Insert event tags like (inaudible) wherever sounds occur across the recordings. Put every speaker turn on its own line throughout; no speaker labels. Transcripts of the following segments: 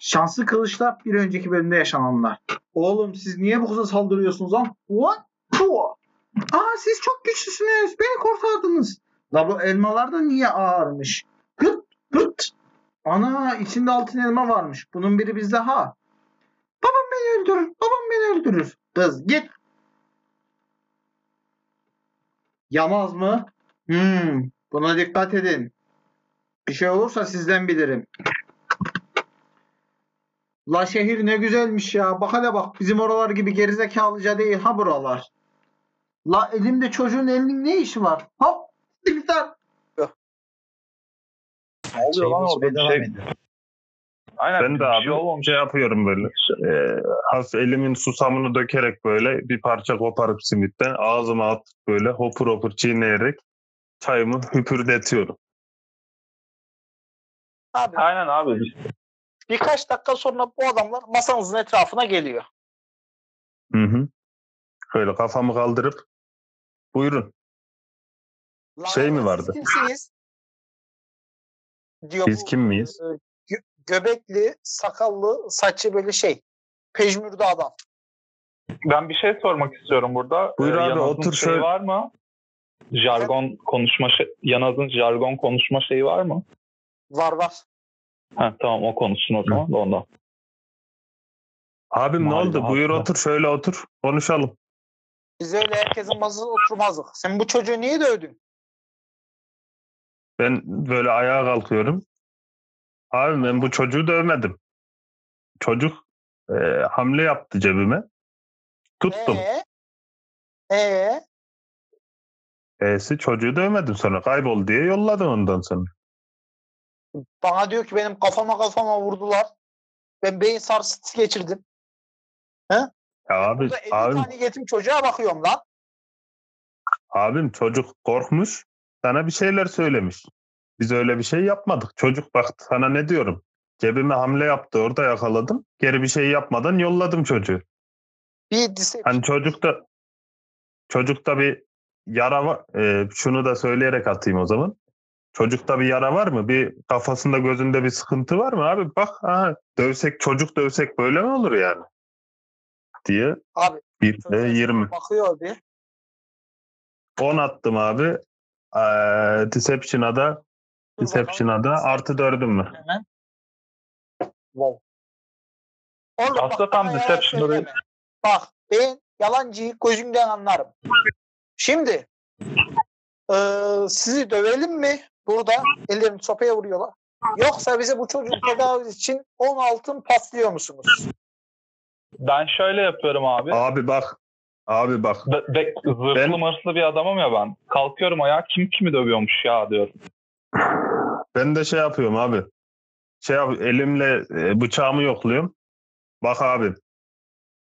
Şanslı kılıçla bir önceki bölümde yaşananlar. Oğlum siz niye bu kıza saldırıyorsunuz lan? What? Cool. Aa siz çok güçlüsünüz. Beni kurtardınız. La bu elmalar da niye ağırmış? Gıt gıt. Ana içinde altın elma varmış. Bunun biri bizde ha. Babam beni öldürür. Babam beni öldürür. Kız git. Yamaz mı? Hmm, buna dikkat edin. Bir şey olursa sizden bilirim. La şehir ne güzelmiş ya. Bak hele bak bizim oralar gibi gerizekalıca değil ha buralar. La elimde çocuğun elinin ne işi var? Hop. Dikkat.
Ne oluyor lan orada bir şey? Aynen
Ben de abi
şey
şey yapıyorum böyle. E, hafif elimin susamını dökerek böyle bir parça koparıp simitten ağzıma atıp böyle hopur hopur çiğneyerek çayımı hüpürdetiyorum.
Abi
Aynen abi.
Birkaç dakika sonra bu adamlar masanızın etrafına geliyor.
Hı hı. Böyle kafamı kaldırıp buyurun.
Lan
Şey mi
siz
vardı?
Kimsiniz? Diyor
Biz
bu,
kim miyiz?
e, gö- göbekli, sakallı, saçı böyle şey. Pejmürde adam.
Ben bir şey sormak istiyorum burada.
Buyur
Ee,
abi, otur
şey
şöyle.
var mı? Jargon konuşma şey, Yanaz'ın jargon konuşma şeyi var mı?
Var var.
Ha tamam o konuşsun o zaman da ondan.
Abim ne
Mahalle
oldu? Buyur otur şöyle otur konuşalım.
Biz öyle herkesin masasında oturmazdık. Sen bu çocuğu niye dövdün?
Ben böyle ayağa kalkıyorum. Abi ben bu çocuğu dövmedim. Çocuk e, hamle yaptı cebime. Tuttum.
Ee? Ee?
E'si çocuğu dövmedim sonra. Kaybol diye yolladım ondan sonra.
Bana diyor ki benim kafama kafama vurdular. Ben beyin sarsıntısı geçirdim.
Ya abi,
Burada 50
abim,
tane yetim çocuğa bakıyorum lan.
abim çocuk korkmuş. Sana bir şeyler söylemiş. Biz öyle bir şey yapmadık. Çocuk bak sana ne diyorum. Cebime hamle yaptı orada yakaladım. Geri bir şey yapmadan yolladım çocuğu.
Bir deception.
Hani çocukta çocukta bir yara var. Ee, şunu da söyleyerek atayım o zaman. Çocukta bir yara var mı? Bir kafasında gözünde bir sıkıntı var mı? Abi bak aha, dövsek çocuk dövsek böyle mi olur yani? Diye
Abi
bir
çocuğa
de 20.
bakıyor bir.
10 attım abi. Ee, Deception'a da Deception'a da artı dördüm mü?
Hemen. Wow. Oğlum
Aslında
bak,
tam deception'da.
Bak ben yalancıyı gözümden anlarım. Şimdi eee, sizi dövelim mi? Burada ellerini sopaya vuruyorlar. Yoksa bize bu çocuğun tedavisi için 10 altın paslıyor musunuz?
Ben şöyle yapıyorum abi.
Abi bak. Abi bak.
Be- be- zırhlı
Ben-
mırslı bir adamım ya ben. Kalkıyorum ayağa kim kimi dövüyormuş ya diyorum.
Ben de şey yapıyorum abi. Şey yap, elimle e, bıçağımı yokluyorum. Bak abi.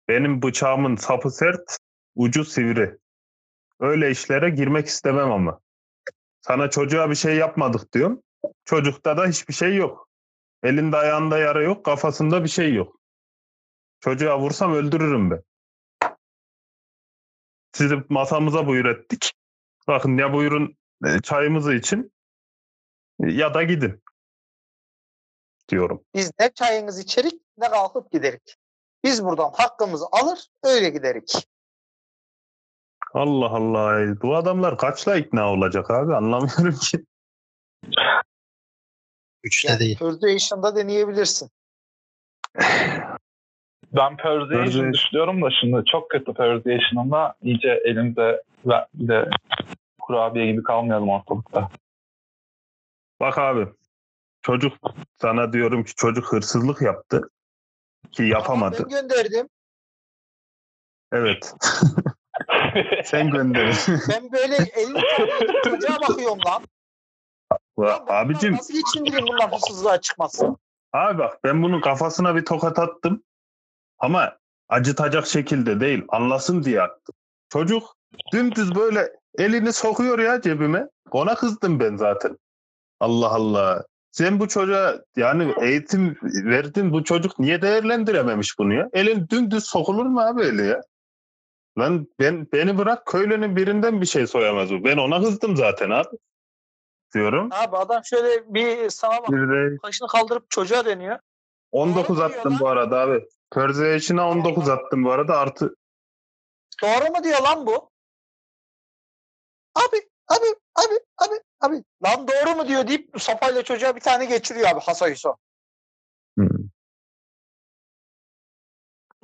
Benim bıçağımın sapı sert, ucu sivri. Öyle işlere girmek istemem ama. Sana çocuğa bir şey yapmadık diyorum. Çocukta da hiçbir şey yok. Elinde ayağında yara yok, kafasında bir şey yok. Çocuğa vursam öldürürüm ben. Sizi masamıza buyur ettik. Bakın ya buyurun e, çayımızı için ya da gidin diyorum.
Biz ne çayınızı içerik ne kalkıp giderik. Biz buradan hakkımızı alır öyle giderik.
Allah Allah. Bu adamlar kaçla ikna olacak abi anlamıyorum ki.
Üçte değil.
Persuasion'da deneyebilirsin.
Ben Persuasion
Persuasion.
düşünüyorum da şimdi çok kötü Persuasion'ımda iyice elimde ve bir de kurabiye gibi kalmayalım ortalıkta.
Bak abi çocuk sana diyorum ki çocuk hırsızlık yaptı ki yapamadı.
Ben gönderdim.
Evet. (laughs) Sen gönder. (laughs)
Ben böyle 50 tane yetim çocuğa bakıyorum lan. Ben
Abicim
Nasıl geçindireyim bunlar hırsızlığa çıkmasın?
abi bak ben bunun kafasına bir tokat attım ama acıtacak şekilde değil anlasın diye attım. Çocuk dümdüz böyle elini sokuyor ya cebime. Ona kızdım ben zaten. Allah Allah. Sen bu çocuğa yani eğitim verdin bu çocuk niye değerlendirememiş bunu ya? Elin dümdüz sokulur mu abi eli ya? Lan ben beni bırak köylünün birinden bir şey soyamaz bu. Ben ona kızdım zaten abi. Diyorum.
Abi adam şöyle bir sana bak.
Bir
Başını kaldırıp çocuğa dönüyor.
19
Doğru
attım bu arada abi. Persuasion'a 19 attım bu arada artı
Doğru mu diyor lan bu? Abi, abi, abi, abi, abi. Lan doğru mu diyor deyip sopayla çocuğa bir tane geçiriyor abi Hasan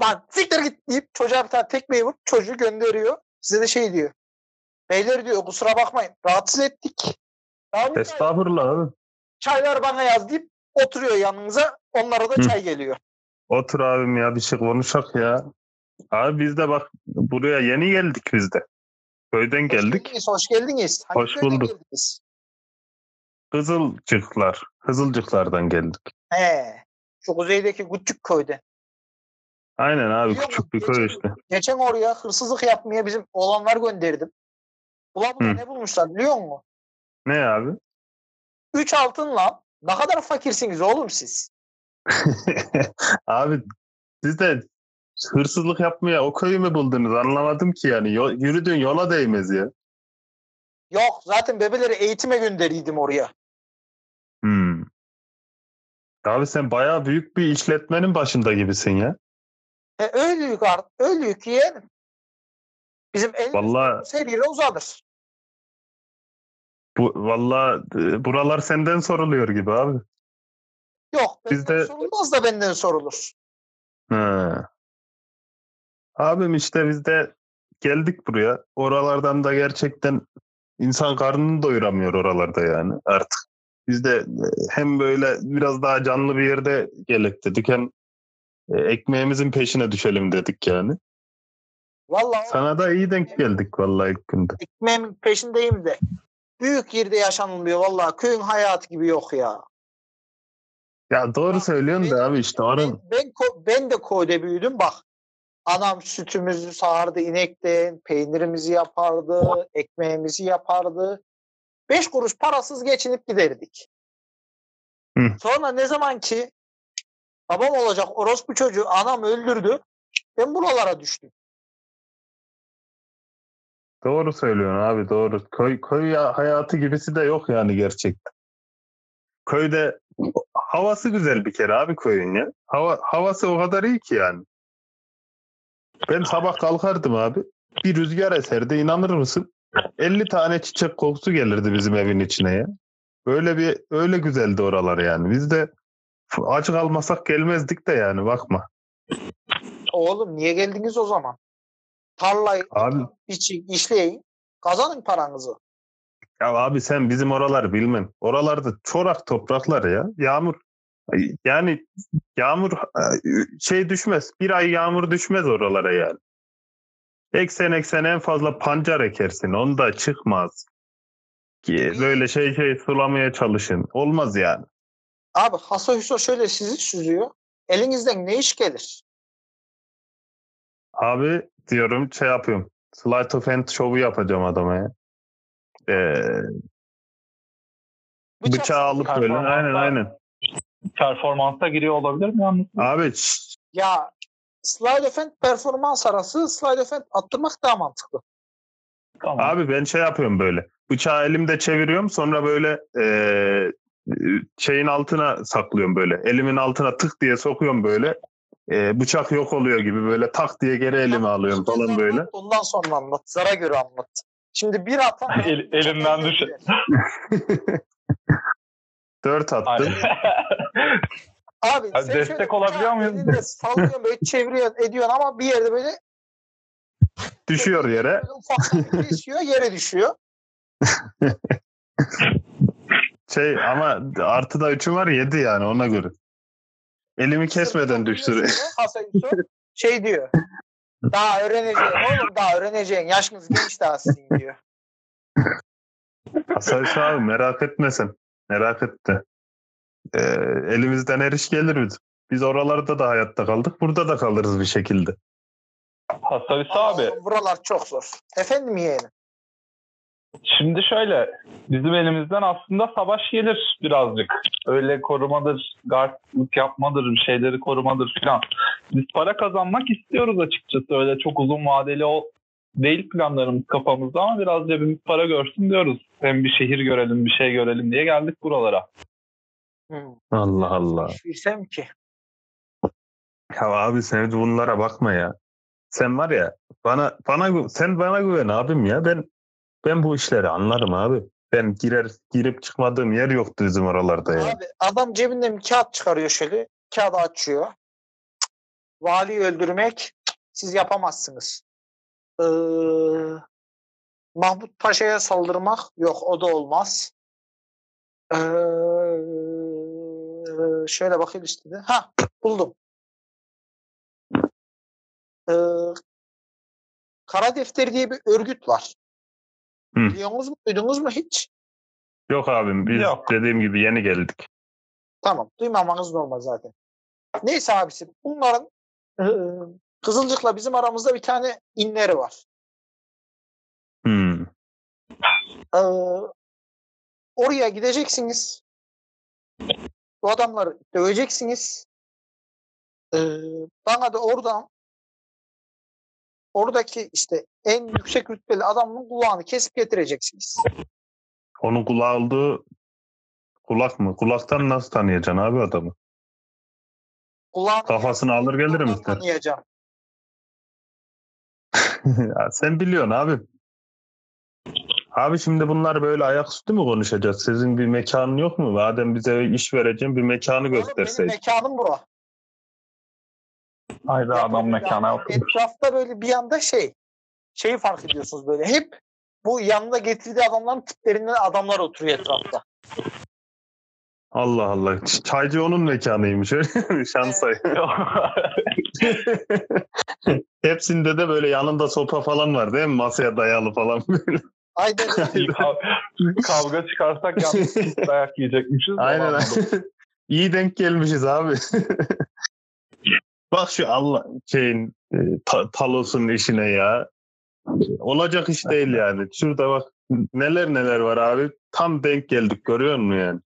Lan siktir git deyip çocuğa bir tane tekmeyi vurup çocuğu gönderiyor. Size de şey diyor. Beyler diyor kusura bakmayın rahatsız ettik. Daha
estağfurullah abi.
çaylar bana yaz deyip oturuyor yanınıza. Onlara da
Hı.
çay geliyor.
Otur abim ya bir şey konuşak ya. Abi biz de bak buraya yeni geldik biz de. Köyden
Hoş
geldik.
geldiniz, hoş geldiniz. Hangi
Hoş bulduk.
geldiniz?
Kızılcıklar. Kızılcıklardan geldik.
He. Şu kuzeydeki küçük köyde.
Aynen abi
Biliyor
küçük bir köy işte.
Geçen oraya hırsızlık yapmaya bizim oğlanlar gönderdim. Ulan burada
Hı.
ne bulmuşlar biliyor musun?
Ne abi?
Üç altınla ne kadar fakirsiniz oğlum siz. (laughs)
abi siz de hırsızlık yapmaya o köyü mü buldunuz anlamadım ki yani. Yol, yürüdüğün yola değmez ya.
Yok zaten bebeleri eğitime gönderiydim oraya.
Hmm. Abi sen bayağı büyük bir işletmenin başında gibisin ya.
E, öylük artık. Öylük yeğenim. Bizim elimiz
Vallahi
her yere uzanır.
bu vallahi e, buralar senden soruluyor gibi abi.
Yok benden
de-
sorulmaz da benden sorulur.
Ha. Abim işte biz de geldik buraya. Oralardan da gerçekten insan karnını doyuramıyor oralarda yani artık. Biz de e, hem böyle biraz daha canlı bir yerde gelek dedik hem e, ekmeğimizin peşine düşelim dedik yani.
Vallahi
Sana da iyi denk geldik vallahi ilk günde.
ekmeğimin peşindeyim de. Büyük yerde yaşanılmıyor vallahi. Köyün hayatı gibi yok ya.
Ya doğru söylüyorsun da
benim-
abi işte oranın
Ben, ben, ben de köyde büyüdüm bak. Anam sütümüzü sağardı inekten, peynirimizi yapardı, ekmeğimizi yapardı. Beş kuruş parasız geçinip giderdik.
Hı.
Sonra ne zaman ki babam olacak orospu çocuğu anam öldürdü. Ben buralara düştüm.
Doğru söylüyorsun abi doğru. Köy, köy ya- hayatı gibisi de yok yani gerçekten. Köyde havası güzel bir kere abi köyün ya. Hava, havası o kadar iyi ki yani. Ben sabah kalkardım abi. Bir rüzgar eserdi inanır mısın? 50 tane çiçek kokusu gelirdi bizim evin içine ya. Öyle bir öyle güzeldi oralar yani. Biz de aç kalmasak gelmezdik de yani bakma.
Oğlum niye geldiniz o zaman? Tarlayı
Abi
için işleyin. Kazanın paranızı.
Ya abi sen bizim oraları bilmem. Oralarda çorak topraklar ya. Yağmur yani yağmur şey düşmez. Bir ay yağmur düşmez oralara yani. Eksen eksen en fazla pancar ekersin. Onda çıkmaz. Ki böyle şey şey sulamaya çalışın. Olmaz yani.
Abi Hasan Hüso şöyle sizi süzüyor. Elinizden ne iş gelir?
Abi diyorum şey yapıyorum. Sleight of hand şovu yapacağım adama ya. Ee,
Bıçak
bıçağı alıp böyle aynen aynen.
Performansa giriyor olabilir mi yalnız?
Abi
Ya slide of hand performans arası slide of hand attırmak daha mantıklı.
Tamam.
Abi ben şey yapıyorum böyle. Bıçağı elimde çeviriyorum sonra böyle eee, şeyin altına saklıyorum böyle. Elimin altına tık diye sokuyorum böyle. Eee, bıçak yok oluyor gibi böyle tak diye geri elime alıyorum falan böyle.
Ondan sonra anlat. Zara göre anlat. Şimdi bir atan (laughs)
El- elinden düşün. (laughs)
Dört attım. (laughs)
Abi sen
destek
şöyle
olabiliyor muyuz?
elinde sallıyorsun böyle çeviriyorsun ediyorsun ama bir yerde böyle
Düşüyor yere.
bir kesiyor yere düşüyor.
Şey ama artıda üçü var yedi yani ona göre. Elimi kesmeden
vuruyorsun, Hasan Yusuf şey diyor. Daha öğreneceksin oğlum daha öğreneceksin. Yaşınız genç daha sizin diyor.
Hasan Hüsnü abi merak etme sen. Merak etme. Eee, elimizden her iş gelir bizim. Biz oralarda da hayatta kaldık. Burada da kalırız bir şekilde.
Hasan abi.
Buralar çok zor. Efendim yeğenim.
Şimdi şöyle bizim elimizden aslında savaş gelir birazcık. Öyle korumadır, guardlık yapmadır, bir şeyleri korumadır filan. Biz para kazanmak istiyoruz açıkçası. Öyle çok uzun vadeli o değil planlarımız kafamızda ama biraz cebimiz para görsün diyoruz. Hem bir şehir görelim, bir şey görelim diye geldik buralara.
Hmm.
Allah Allah.
Bilsem ki.
Ya abi sen bunlara bakma ya. Sen var ya bana bana sen bana güven abim ya. Ben ben bu işleri anlarım abi. Ben girer girip çıkmadığım yer yoktu bizim oralarda ya.
Abi adam cebinden bir kağıt çıkarıyor şöyle. Kağıdı açıyor. Valiyi öldürmek siz yapamazsınız. Ee, Mahmut Paşa'ya saldırmak yok o da olmaz. Ee, şöyle bakayım listede. Ha buldum. Ee, Kara Defter diye bir örgüt var.
Hı.
Biliyorsunuz mu? Duydunuz mu hiç?
Yok abim biz
Yok.
dediğim gibi yeni geldik.
Tamam. Duymamanız normal zaten. Neyse abisi. Bunların e, Kızılcık'la bizim aramızda bir tane inleri var.
Hmm.
E, oraya gideceksiniz. Bu adamları döveceksiniz. E, bana da oradan oradaki işte en yüksek rütbeli adamın kulağını kesip getireceksiniz.
Onun kulağı olduğu kulak mı? Kulaktan nasıl tanıyacaksın abi adamı?
Kulağını
Kafasını alır
Kulağından
ister.
tanıyacağım. (laughs)
ya sen biliyorsun abi. Abi şimdi bunlar böyle ayaküstü mü konuşacağız? Sizin bir mekanın yok mu? Madem bize iş vereceğim bir mekanı
Oğlum, Benim
gösterseydin.
mekanım bura.
Hayda adam mekana.
Etrafta böyle bir anda şey şeyi fark ediyorsunuz böyle hep bu yanında getirdiği adamların tiplerinden adamlar oturuyor etrafta.
Allah Allah. Çaycı onun mekanıymış? Şansa. (laughs) (laughs) Hepsinde de böyle yanında sopa falan var değil mi? Masaya dayalı falan böyle.
Aynen
Kavga çıkarsak pis dayak yiyecekmişiz.
Aynen. İyi denk gelmişiz abi. (laughs) Bak şu Allah şeyin e, ta, Talos'un işine ya. Olacak iş değil yani. Şurada bak neler neler var abi. Tam denk geldik görüyor musun yani?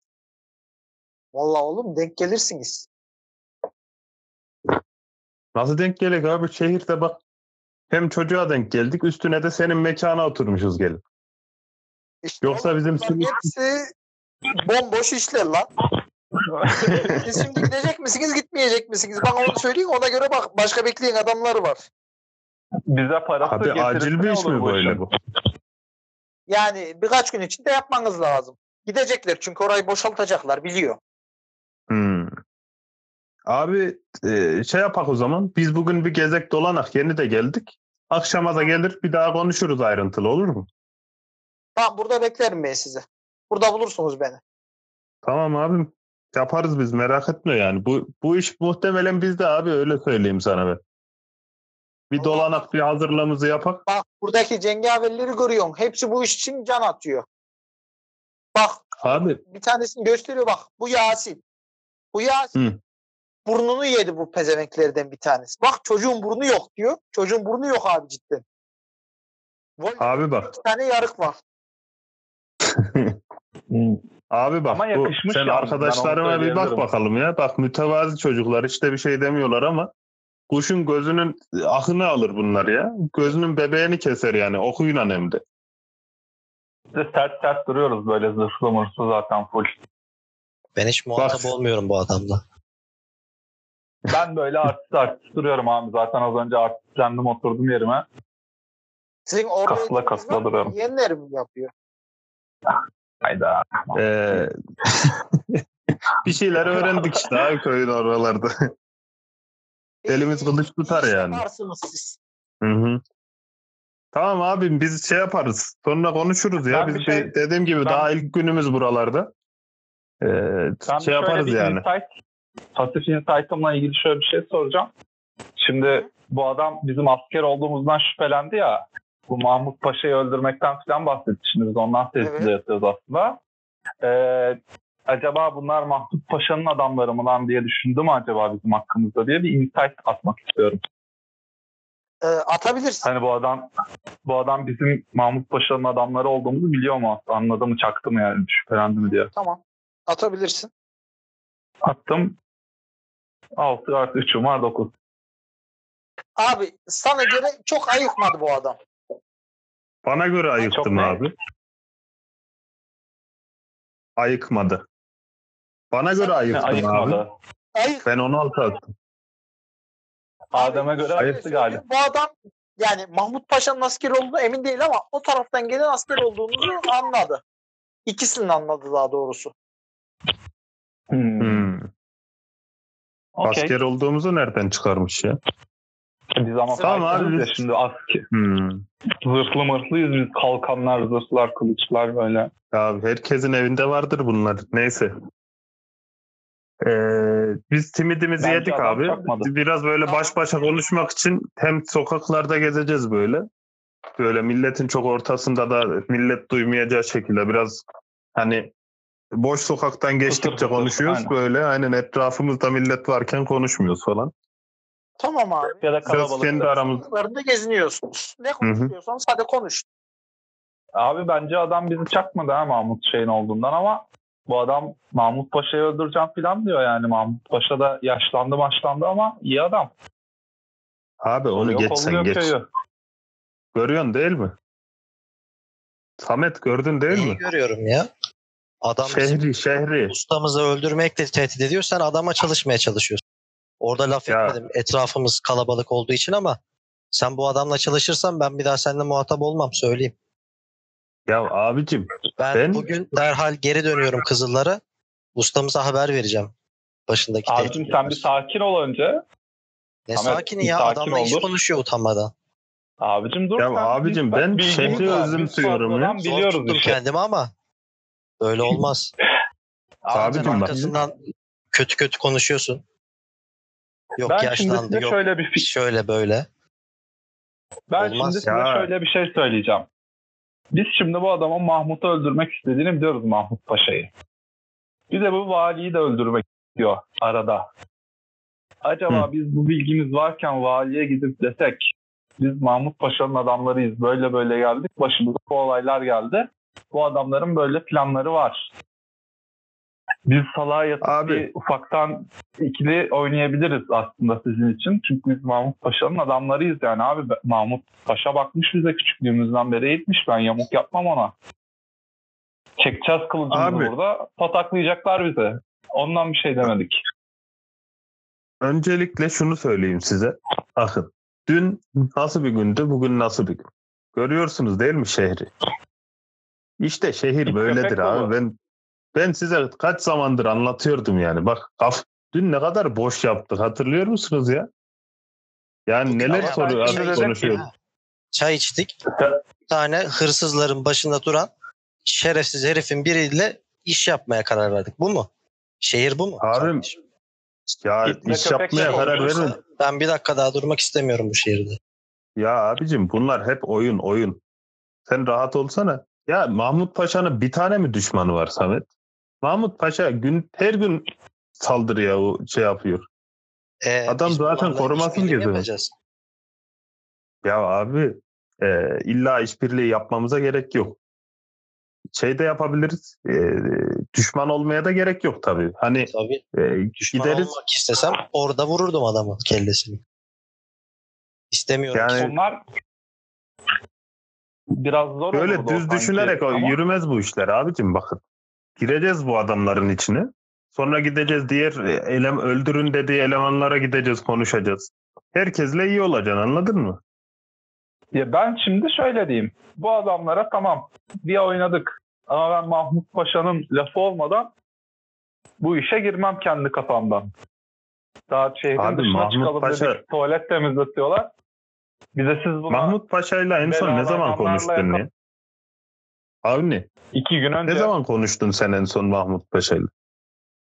Vallahi oğlum denk gelirsiniz.
Nasıl denk geldik abi? Şehirde bak hem çocuğa denk geldik üstüne de senin mekana oturmuşuz gelip.
İşte
Yoksa bizim
bunların hepsi bomboş işler lan. (laughs) Siz şimdi gidecek misiniz gitmeyecek misiniz? Bana onu söyleyin ona göre bak başka bekleyen adamlar var.
Bize parası
Abi acil bir iş mi
bu
böyle bu?
Yani birkaç gün içinde yapmanız lazım. Gidecekler çünkü orayı boşaltacaklar biliyor.
Hmm. Abi e, şey yapak o zaman. Biz bugün bir gezek dolanak. Yeni de geldik. Akşama da gelir bir daha konuşuruz ayrıntılı olur mu?
Tamam burada beklerim ben sizi. Burada bulursunuz beni.
Tamam abim. Yaparız biz merak etme yani. Bu bu iş muhtemelen bizde abi öyle söyleyeyim sana ben. Bir dolanak bir hazırlığımızı yapak.
Bak buradaki cengaverleri görüyorsun. Hepsi bu iş için can atıyor. Bak
Abi
bir tanesini gösteriyor bak. Bu Yasin. Bu Yasin.
Hı.
Burnunu yedi bu pezevenklerden bir tanesi. Bak çocuğun burnu yok diyor. Çocuğun burnu yok abi cidden.
Abi bak.
iki tane yarık var. (laughs)
Abi bak
Ama
bu, sen
yalnız,
arkadaşlarıma bir bak bakalım ya. Bak mütevazi çocuklar işte bir şey demiyorlar ama kuşun gözünün ahını alır bunlar ya. Gözünün bebeğini keser yani okuyun hem de.
Biz de sert sert duruyoruz böyle zırhlı mırslı zaten full.
Ben hiç muhatap
Bak.
olmuyorum bu adamla.
Ben böyle artist artist duruyorum abi. Zaten az önce artistlendim oturdum yerime.
Sizin orada
Kasla kasla duruyorum.
Yeğenler mi yapıyor?
Hayda.
Ee, (laughs) bir şeyler öğrendik işte abi köyün oralarda. Elimiz kılıç tutar yani.
Yaparsınız siz.
Hı hı. Tamam abi biz şey yaparız. Sonra konuşuruz ya.
Ben
Biz
bir şey-
bir- dediğim gibi
ben-
daha ilk günümüz buralarda. Ee,
Ben
şey
şöyle
yaparız
bir
yani.
Insight, pasif insight'ımla ilgili şöyle bir şey soracağım. Şimdi bu adam bizim asker olduğumuzdan şüphelendi ya. Bu Mahmut Paşa'yı öldürmekten falan bahsetti. Şimdi biz ondan tespit
Evet.
yapıyoruz aslında. Ee, acaba bunlar Mahmut Paşa'nın adamları mı lan diye düşündü mü acaba bizim hakkımızda diye bir insight atmak istiyorum.
Ee, atabilirsin.
Hani bu adam bu adam bizim Mahmut Paşa'nın adamları olduğumuzu biliyor mu? Anladı mı, çaktı mı yani şüphelendi mi diye.
Tamam. Atabilirsin.
Attım. 6 artı 3'üm var 9.
Abi sana göre çok ayıkmadı bu adam.
Bana göre ayıktım
ne?
abi. Ayıkmadı. Bana göre ayıktım abi.
Ayıkmadı.
Ayık.
Ben 16 attım.
Adem'e göre galip.
söyleyeyim, Bu adam yani Mahmut Paşa'nın asker olduğunu emin değil ama o taraftan gelen asker olduğunu anladı. İkisini anladı daha doğrusu.
Hmm.
Hmm.
Okey.
Asker olduğumuzu nereden çıkarmış ya?
Biz ama
Tamam abi,
ya
biz-
şimdi asker.
Hmm.
Zırhlı mırhlıyız biz. Kalkanlar, zırhlar, kılıçlar böyle.
Ya herkesin evinde vardır bunlar. Neyse. Ee, biz timidimizi
Bence
yedik abi.
çakmadı.
Biraz böyle baş başa konuşmak için hem sokaklarda gezeceğiz böyle. Böyle milletin çok ortasında da millet duymayacağı şekilde biraz hani boş sokaktan geçtikçe konuşuyoruz
aynen.
böyle. Aynen etrafımızda millet varken konuşmuyoruz falan.
Tamam abi.
Ya da kalabalık.
kendi aramızda.
Geziniyorsunuz. Ne konuşuyorsanız hadi konuş.
Abi bence adam bizi çakmadı ha Mahmut şeyin olduğundan ama bu adam Mahmut Paşa'yı öldüreceğim falan diyor yani. Mahmut Paşa da yaşlandı başlandı ama iyi adam.
Abi onu
Yok,
geç sen geç.
köyü.
Görüyorsun değil mi? Samet gördün değil
Neyi
mi?
görüyorum ya? Adam
Şehri şehri.
ustamızı öldürmekle tehdit ediyor. Sen adama çalışmaya çalışıyorsun. Orada laf
Ya.
etmedim. Etrafımız kalabalık olduğu için ama sen bu adamla çalışırsan ben bir daha seninle muhatap olmam söyleyeyim.
Ya abicim
Ben,
Ben-
bugün derhal geri dönüyorum Kızıllara. Ustamıza haber vereceğim. Başındaki
Abicim sen bir
etmiş.
sakin ol önce.
Ne
Ahmet,
sakini
bir
ya
sakin
adamla iş
olur.
konuşuyor utanmadan.
Abicim dur
Ya
sen.
abicim, ben
bilgimiz
şehri özümsüyorum ya.
Zor
Biliyoruz
tuttum
işte.
kendimi ama böyle olmaz. (laughs)
Abicim
Sen
bak-
arkasından kötü kötü konuşuyorsun. Yok
Ben şimdi
yaşlandı,
size
yok
şöyle bir fikir
şöyle böyle.
Ben
Olmaz
şimdi size
ya.
şöyle bir şey söyleyeceğim. Biz şimdi bu adamın Mahmut'u öldürmek istediğini biliyoruz Mahmut Paşa'yı. Bir de bu valiyi de öldürmek istiyor arada. Acaba
Hı.
biz bu bilgimiz varken valiye gidip desek biz Mahmut Paşa'nın adamlarıyız böyle böyle geldik başımıza bu olaylar geldi. Bu adamların böyle planları var. Biz salağa yatıp
Abi.
bir ufaktan ikili oynayabiliriz aslında sizin için. Çünkü biz Mahmut Paşa'nın adamlarıyız yani abi. Mahmut Paşa bakmış bize küçüklüğümüzden beri eğitmiş. Ben yamuk yapmam ona. Çekeceğiz kılıcımızı
Abi.
burada. Pataklayacaklar bize. Ondan bir şey demedik.
Öncelikle şunu söyleyeyim size. Bakın dün nasıl bir gündü, bugün nasıl bir gün. Görüyorsunuz değil mi şehri? İşte şehir
İç
böyledir abi. Ben ben size kaç zamandır anlatıyordum yani. Bak kaf, dün ne kadar boş yaptık hatırlıyor musunuz ya? Yani
Bugün
neler soruyor, konuşuyoruz.
Çay içtik. Bir tane hırsızların başında duran şerefsiz herifin biriyle iş yapmaya karar verdik. Bu mu? Şehir bu mu?
Abim? Ya
İtle
iş yapmaya karar verin.
Ben bir dakika daha durmak istemiyorum bu şehirde.
Ya abicim bunlar hep oyun oyun. Sen rahat olsana. Ya Mahmut Paşa'nın bir tane mi düşmanı var Samet? Mahmut Paşa gün her gün saldırıya o şey yapıyor.
Ee,
Adam zaten korumasını geziyor. Ya abi e, illa işbirliği yapmamıza gerek yok. Şey de yapabiliriz. e, düşman olmaya da gerek yok tabii. Hani
Tabii.
e,
Düşman
gideriz.
olmak istesem orada vururdum adamın kellesini. İstemiyorum.
Yani-
Onlar biraz zor
Böyle düz
sanki.
düşünerek o
Ama
yürümez bu işler abicim bakın. Gireceğiz bu adamların içine. Sonra gideceğiz diğer elem öldürün dediği elemanlara gideceğiz konuşacağız. Herkesle iyi olacaksın anladın mı?
Ya ben şimdi şöyle diyeyim. Bu adamlara tamam bir oynadık. Ama ben Mahmut Paşa'nın lafı olmadan bu işe girmem kendi kafamdan. Daha şehrin
Abi
dışına
Mahmut
çıkalım
Paşa-
dedik. Tuvalet temizletiyorlar. Bize siz buna
Mahmut Paşa'yla en son ne zaman konuştun
yakın-
ya? Avni
iki gün önce
ne zaman konuştun sen en son Mahmut Paşa'yla?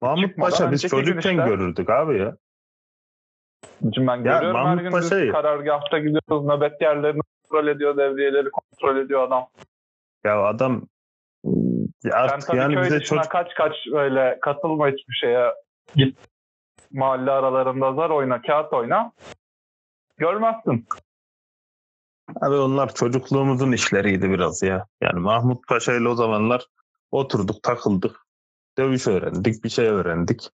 Mahmut
Çıkmadan
Paşa biz çocukken
işte.
görürdük abi ya.
Şimdi ben görüyorum her
Mahmut
gün
Paşa'yı-
karargahta gidiyoruz. Nöbet yerlerini kontrol ediyor. Devriyeleri kontrol ediyor adam.
Ya adam ya artık
tabii
yani bize çocuk
kaç kaç öyle katılma hiçbir şeye git mahalle aralarında zar oyna, kağıt oyna. Görmezsin.
Abi onlar çocukluğumuzun işleriydi biraz ya. Yani Mahmut Paşa ile o zamanlar oturduk, takıldık. Dövüş öğrendik, bir şey öğrendik.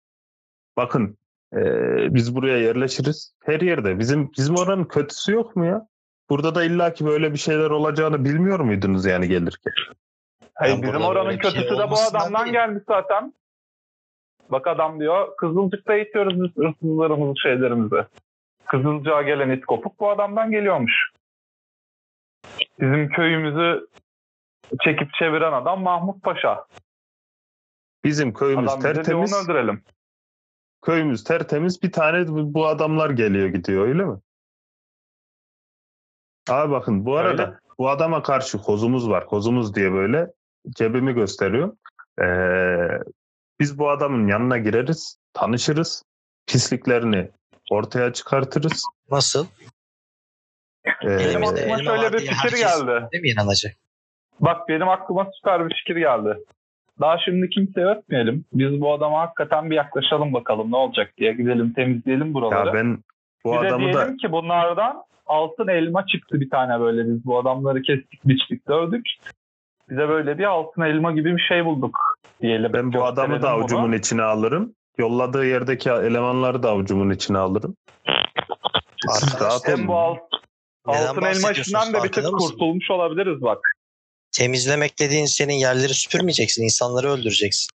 Bakın eee, biz buraya yerleşiriz. Her yerde. Bizim bizim oranın kötüsü yok mu ya? Burada da illaki böyle bir şeyler olacağını bilmiyor muydunuz yani gelirken?
Hayır, bizim oranın
şey
kötüsü de bu adamdan
değil.
gelmiş zaten. Bak adam diyor Kızılcık'ta eğitiyoruz biz hırsızlarımızı şeylerimizi. Kızılcığa gelen it kopuk bu adamdan geliyormuş. Bizim köyümüzü çekip çeviren adam Mahmut Paşa.
Bizim köyümüz
Adam
tertemiz.
onu öldürelim.
Köyümüz tertemiz. Bir tane bu bu adamlar geliyor gidiyor öyle mi? Abi bakın bu arada
Öyle.
bu adama karşı kozumuz var. Kozumuz diye böyle cebimi gösteriyor. Ee, biz bu adamın yanına gireriz, tanışırız, pisliklerini ortaya çıkartırız.
Nasıl?
Ee,
Benim
Elimizde
aklıma şöyle bir fikir geldi.
Değil mi inanacak?
Bak benim aklıma süper bir fikir geldi. Daha şimdi kimseye ötmeyelim. Biz bu adama hakikaten bir yaklaşalım bakalım ne olacak diye. Gidelim temizleyelim buraları.
ya ben bu
bir de
adamı
diyelim
da
ki bunlardan altın elma çıktı bir tane böyle biz bu adamları kestik biçtik dövdük. Bize böyle bir altın elma gibi bir şey bulduk diyelim.
ben bu adamı da
Gösterelim bunu.
avucumun içine alırım. Yolladığı yerdeki elemanları da avucumun içine alırım.
Arkadaşlar,
rahat
Hem
olun.
bu alt,
Neden
altın elma
bahsediyorsunuz?
işinden de bir tık
mısın?
kurtulmuş olabiliriz bak.
Temizlemek dediğin senin yerleri süpürmeyeceksin. insanları öldüreceksin.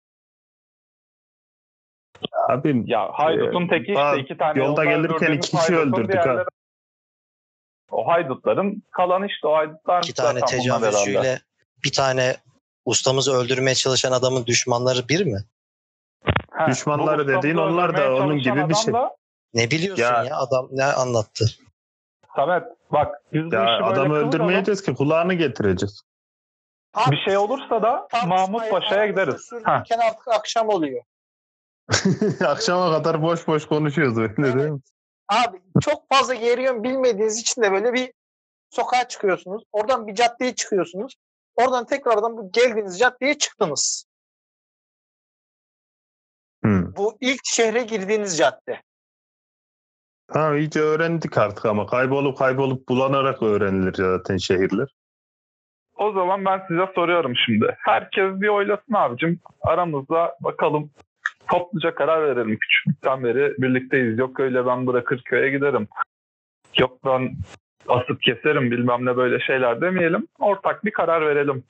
Abim
Ya haydutun teki
daha
işte iki tane
yolda
yolda
gelirken iki kişi öldürdük ha.
O haydutların kalan işte o haydutlar
İki tane tecavüzcüyle bir tane ustamızı öldürmeye çalışan adamın düşmanları bir mi?
He,
Düşmanları dediğin onlar da onun gibi bir şey.
da,
Ne biliyorsun
Ya-
ya, adam ne anlattı?
Samet bak biz bu
ya
işi
adamı öldürmeyeceğiz ki kulağını getireceğiz.
Abi,
Bir şey olursa da Mahmut Paşa'ya gideriz.
sürdürürken
Ha.
artık akşam oluyor. (laughs)
Akşama kadar boş boş konuşuyoruz öyle
Evet.
değil mi?
Abi çok fazla yön bilmediğiniz için de böyle bir sokağa çıkıyorsunuz. Oradan bir caddeye çıkıyorsunuz. Oradan tekrardan bu geldiğiniz caddeye çıktınız.
Hı.
Bu ilk şehre girdiğiniz cadde.
Tamam iyice öğrendik artık ama kaybolup kaybolup bulanarak öğrenilir zaten şehirler.
O zaman ben size soruyorum şimdi. Herkes bir oylasın abicim. Aramızda bakalım topluca karar verelim. Küçüklükten beri birlikteyiz. Yok öyle ben bırakır köye giderim. Yok ben asıp keserim bilmem ne böyle şeyler demeyelim. Ortak bir karar verelim.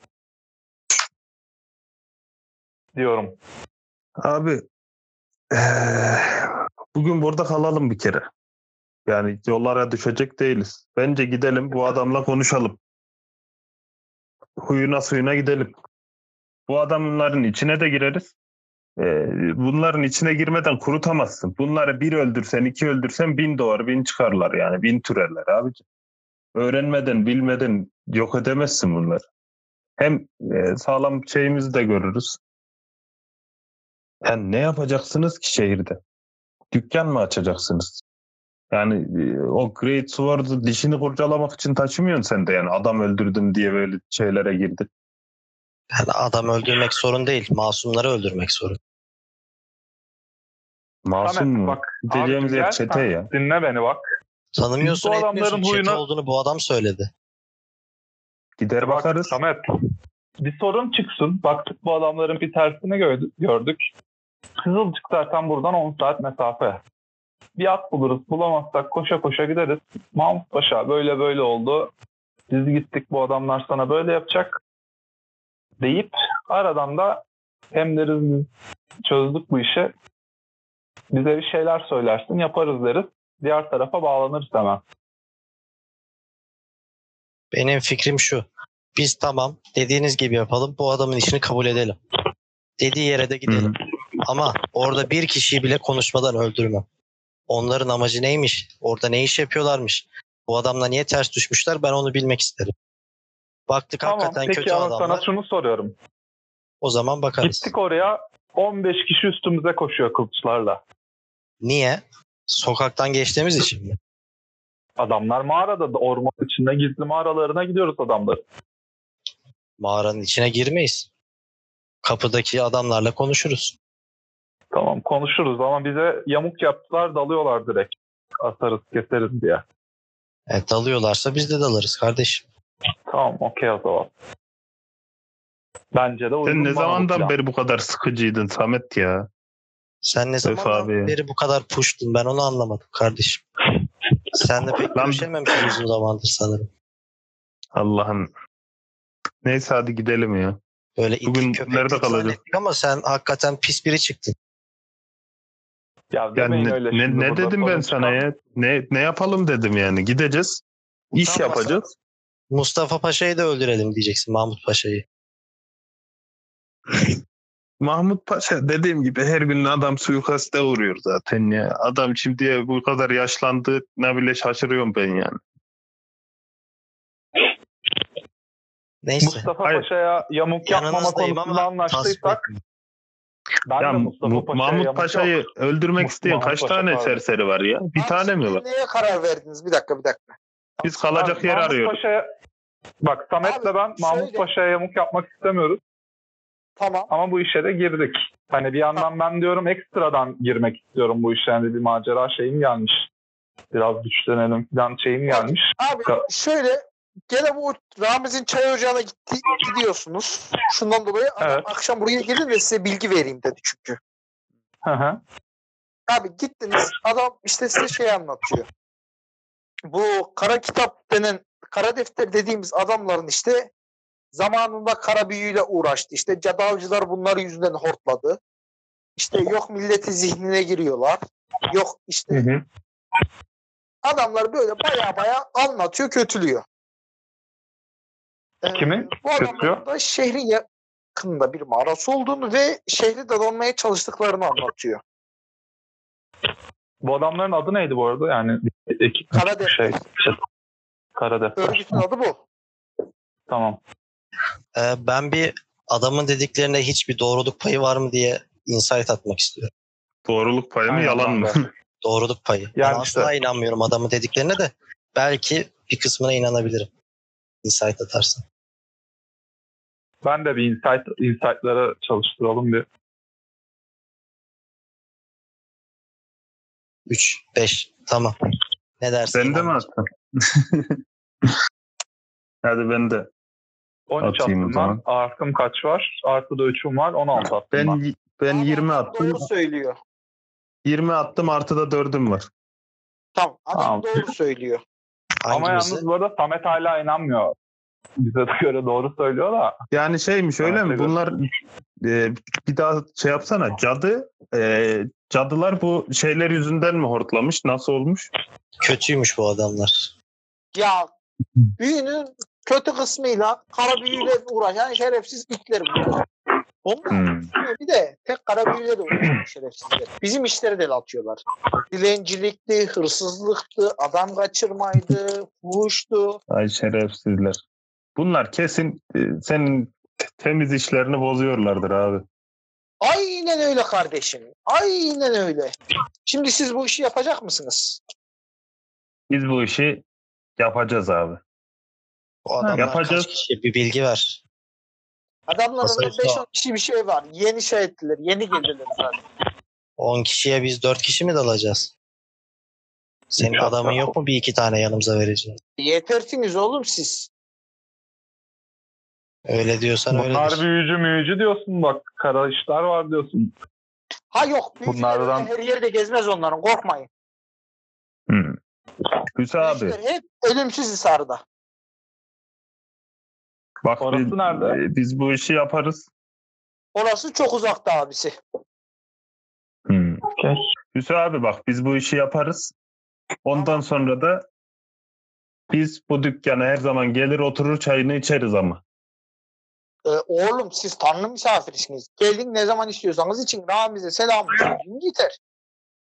Diyorum.
Abi eee, bugün burada kalalım bir kere. Yani yollara düşecek değiliz. Bence gidelim bu adamla konuşalım. Huyuna suyuna gidelim. Bu adamların içine de gireriz. Eee, bunların içine girmeden kurutamazsın. Bunları bir öldürsen, iki öldürsen bin doğar, bin çıkarlar yani. Bin türerler abici. Öğrenmeden, bilmeden yok edemezsin bunları. Hem eee, sağlam şeyimizi de görürüz. Yani ne yapacaksınız ki şehirde? Dükkan mı açacaksınız? Yani e, o Great Sword'u dişini kurcalamak için taşımıyorsun sen de yani adam öldürdüm diye böyle şeylere girdin.
Yani adam öldürmek sorun değil. Masumları öldürmek sorun.
Masum
Samet,
mu?
bak.
Diyeceğimiz
gel,
çete ya.
Dinle beni bak.
Tanımıyorsun
bu adamların
etmiyorsun. Çete
huyuna-
olduğunu bu adam söyledi.
Gider
Bak
bakarız.
Samet bir sorun çıksın. Baktık bu adamların bir tersini gördük. gördük. Kızılcık zaten buradan 10 saat mesafe. Bir at buluruz. Bulamazsak koşa koşa gideriz. Mahmut Paşa böyle böyle oldu. Biz gittik bu adamlar sana böyle yapacak. Deyip aradan da hem deriz biz çözdük bu işi. Bize bir şeyler söylersin yaparız deriz. Diğer tarafa bağlanırız hemen.
Benim fikrim şu. Biz tamam dediğiniz gibi yapalım. Bu adamın işini kabul edelim. Dediği yere de gidelim. Ama orada bir kişiyi bile konuşmadan öldürmem. Onların amacı neymiş? Orada ne iş yapıyorlarmış? Bu adamla niye ters düşmüşler? Ben onu bilmek isterim. Baktık
Tamam
hakikaten
peki
kötü
ama
adamlar.
sana şunu soruyorum.
O zaman bakarız.
Gittik oraya 15 kişi üstümüze koşuyor kılıçlarla.
Niye? Sokaktan geçtiğimiz (laughs) için mi?
Adamlar mağarada da orman içinde gizli mağaralarına gidiyoruz adamlar.
Mağaranın içine girmeyiz. Kapıdaki adamlarla konuşuruz.
Tamam konuşuruz ama bize yamuk yaptılar dalıyorlar direkt. Atarız keseriz diye.
E, dalıyorlarsa biz de dalarız kardeşim.
Tamam okey o zaman. Bence de uygun
Sen ne zamandan
plan.
beri bu kadar sıkıcıydın Samet ya?
Sen ne
Öf
zamandan
abi.
beri bu kadar puştun ben onu anlamadım kardeşim. Sen de pek
Lan-
görüşememişsin uzun zamandır sanırım.
Allah'ım. Neyse hadi gidelim ya.
Böyle
Bugün nerede kalacağız?
Ama sen hakikaten pis biri çıktın.
Ya
Yani
demeyin
ne,
öyle
ne, ne dedim ben sana ya? Ne ne yapalım dedim yani. Gideceğiz. iş
Tamam,
yapacağız.
Mustafa Paşa'yı da öldürelim diyeceksin Mahmut Paşa'yı. (laughs)
Mahmut Paşa dediğim gibi her gün adam suikaste uğruyor zaten ya. Adam şimdiye bu kadar yaşlandı ne bile şaşırıyorum ben yani.
Neyse.
Mustafa
Hayır.
Paşa'ya yamuk yapmama
Yanınızdayım
konusunda anlaştıysak. Ben
ya
de Mustafa
Mu-
Paşa'ya
Mahmut Paşa'yı
yok.
öldürmek isteyen kaç
Paşa
tane
pardon.
serseri var ya? Bir
Abi
tane mi var?
Neye karar verdiniz? Bir dakika bir dakika.
Biz kalacak
Abi,
yer
Mahmut
arıyoruz.
Paşa'ya bak Samet'le
Abi,
ben Mahmut
şöyle-
Paşa'ya yamuk yapmak istemiyoruz
Tamam.
ama bu işe de girdik. Hani bir yandan ben diyorum ekstradan girmek istiyorum bu işe. Yani bir macera şeyim gelmiş. Biraz güçlenelim falan şeyim gelmiş.
Abi şöyle gene bu Ramiz'in çay ocağına gitti, gidiyorsunuz. Şundan dolayı
Evet.
akşam buraya gelin de size bilgi vereyim dedi çünkü.
Hı hı.
Abi gittiniz adam işte size şey anlatıyor. Bu kara kitap denen kara defter dediğimiz adamların işte zamanında kara büyüyle uğraştı. İşte cadalcılar bunları yüzünden hortladı. İşte yok milleti zihnine giriyorlar. Yok işte
Hı hı.
adamlar böyle baya baya anlatıyor, kötülüyor. Ee,
Kimin
Bu adamların da şehrin yakınında bir mağarası olduğunu ve şehri dolanmaya çalıştıklarını anlatıyor.
Bu adamların adı neydi bu arada? Yani ekip
Kara
şey, şey Kara defter.
Örgütün adı bu.
Tamam.
Ee, ben bir adamın dediklerine hiçbir doğruluk payı var mı diye insight atmak istiyorum.
Doğruluk payı mı yalan mı?
Doğruluk payı.
Yani
ben
işte-
asla inanmıyorum adamın dediklerine de belki bir kısmına inanabilirim. Insight atarsın.
Ben de bir insight, insight'lara çalıştıralım bir.
3, 5 tamam. Ne dersin?
Sen de mi attın? (laughs) Hadi ben de.
13
Atayım o
attım ben. Artım kaç var? Artı da 3'üm var. 16 attım ben.
Ben ben
Adam
20 attım.
Doğru söylüyor.
20 attım artı da 4'üm var.
Tamam. Adam
Tamam.
doğru söylüyor.
Ama
Hangimizi?
yalnız bu arada Samet hala inanmıyor. Bize göre doğru söylüyor da.
Yani şeymiş öyle
Evet,
mi? Bunlar e, bir daha şey yapsana. Cadı e, cadılar bu şeyler yüzünden mi hortlamış? Nasıl olmuş?
Kötüymüş bu adamlar.
Ya büyünün kötü kısmıyla kara büyüyle uğraşan şerefsiz itler bunlar. Onlar
Hmm.
bir de tek kara büyüyle de uğraşan şerefsizler. Bizim işleri de atıyorlar. Dilencilikti, hırsızlıktı, adam kaçırmaydı, fuhuştu.
Ay şerefsizler. Bunlar kesin e, senin temiz işlerini bozuyorlardır abi.
Aynen öyle kardeşim. Aynen öyle. Şimdi siz bu işi yapacak mısınız?
Biz bu işi yapacağız abi.
Bu adamlar
yapacağız.
kaç kişi bir bilgi ver.
Adamların
Masayı
5-10 kişi bir şey var. Yeni şahitler, yeni gelirler zaten.
10 kişiye biz 4 kişi mi dalacağız? Senin
İnşallah.
adamın yok mu bir iki tane yanımıza vereceğiz?
Yetersiniz oğlum siz.
Öyle diyorsan
Bunlar
öyledir.
büyücü müyücü diyorsun bak. Kara işler var diyorsun.
Ha yok.
Bunlardan-
öyle her yerde gezmez onların. Korkmayın.
Hmm. Hüsa abi
hep ölümsüz hisarda.
Bak
Orası
biz,
nerede?
e, biz bu işi yaparız.
Orası çok uzakta abisi.
Hmm.
Okey.
Hüsa abi bak biz bu işi yaparız. Ondan sonra da biz bu dükkana her zaman gelir oturur çayını içeriz ama.
Ee, oğlum siz tanrı misafirisiniz. Gelin ne zaman istiyorsanız için Ramiz'e selam söyleyin yeter.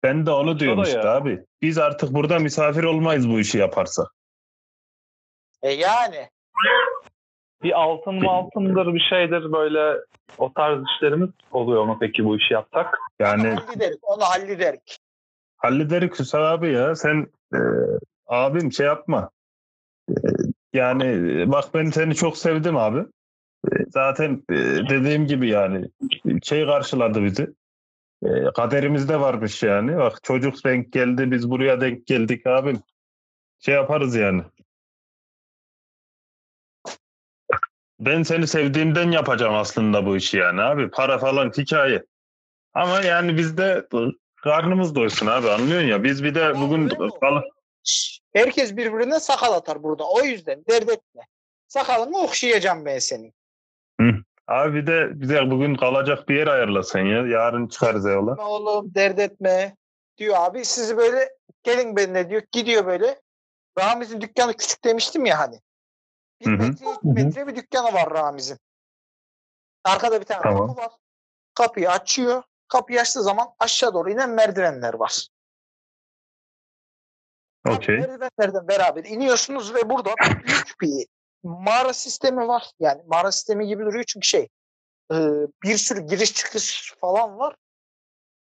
Ben de onu diyorum işte abi. Biz artık burada misafir olmayız bu işi yaparsak.
E yani.
Bir altın mı altındır bir şeydir böyle o tarz işlerimiz oluyor mu peki bu işi yapsak?
Yani
Hallederik. Onu hallederik.
hallederik Hüsa abi ya. Sen e, abim şey yapma. E, yani e, bak ben seni çok sevdim abi. E, zaten e, dediğim gibi yani şey karşıladı bizi. E, kaderimizde varmış yani. Bak çocuk denk geldi biz buraya denk geldik abim. Şey yaparız yani. Ben seni sevdiğimden yapacağım aslında bu işi yani abi. Para falan hikaye. Ama yani bizde karnımız doysun abi anlıyorsun ya. Biz bir de bugün
mi?
kal-
Şşş, Herkes birbirine sakal atar burada. O yüzden dert etme. Sakalını okşayacağım ben senin.
abi bir de bize bugün kalacak bir yer ayarlasan ya. Yarın çıkarız yola.
Oğlum dert etme. diyor abi sizi böyle gelin benimle diyor. Gidiyor böyle. Ramiz'in dükkanı küçük demiştim ya hani. Bir
Hı hı.
metre, iki metre bir dükkanı var Ramiz'in. Arkada bir tane
Tamam.
kapı var. Kapıyı açıyor. Kapıyı açtığı zaman aşağı doğru inen merdivenler var.
Okey.
Merdivenlerden beraber iniyorsunuz ve burada büyük (laughs) bir mağara sistemi var. Yani mağara sistemi gibi duruyor çünkü şey e, bir sürü giriş çıkış falan var.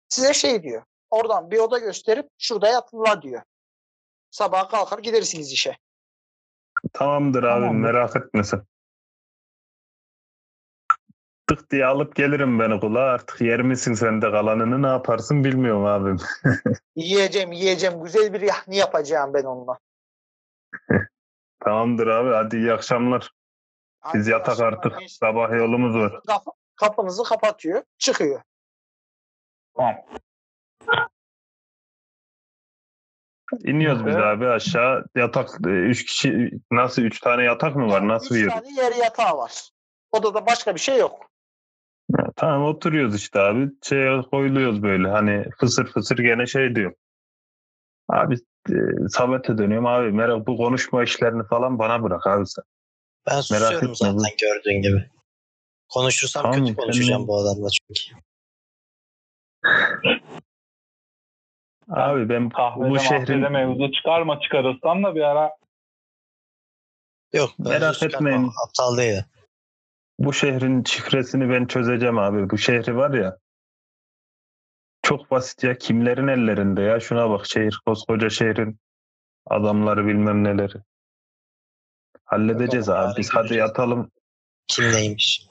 Size şey diyor. Oradan bir oda gösterip şurada yatın diyor. Sabah kalkar gidersiniz işe.
Tamamdır abi
Tamamdır.
merak etme sen. Tık diye alıp gelirim ben okula. Artık yer misin sen de kalanını ne yaparsın bilmiyorum abim. (laughs)
Yiyeceğim yiyeceğim güzel bir yahni yapacağım ben onunla. (laughs)
Tamamdır abi hadi iyi akşamlar. Biz yatak
Arkadaşlar,
artık.
neyse.
Sabah yolumuz var.
Kapı- kapınızı kapatıyor. Çıkıyor.
Tamam.
İniyoruz biz abi aşağı. Yatak e, üç kişi nasıl üç tane yatak mı var? Nasıl bir
Üç
yer?
tane yer yatağı var. Odada başka bir şey yok.
Ha, Tamam oturuyoruz işte abi. Şey koyuluyoruz böyle hani fısır fısır gene şey diyor. Abi e, Samet'e dönüyorum abi. Merak bu konuşma işlerini falan bana bırak abi sen.
Ben susuyorum
etme,
zaten
bu-
gördüğün gibi. Konuşursam
Tamam,
kötü konuşacağım
sen-
bu adamla çünkü.
Abi ben
Kahvede
bu
mahvede
şehrin
mevzu çıkarma çıkarırsan da bir ara
Yok
Merak etmeyin.
Aptal değil.
bu şehrin şifresini ben çözeceğim abi. Bu şehri var ya çok basit ya. Kimlerin ellerinde ya? Şuna bak şehir koskoca şehrin adamları bilmem neleri. Halledeceğiz
Bakalım,
abi. Biz hadi yatalım.
Kim neymiş?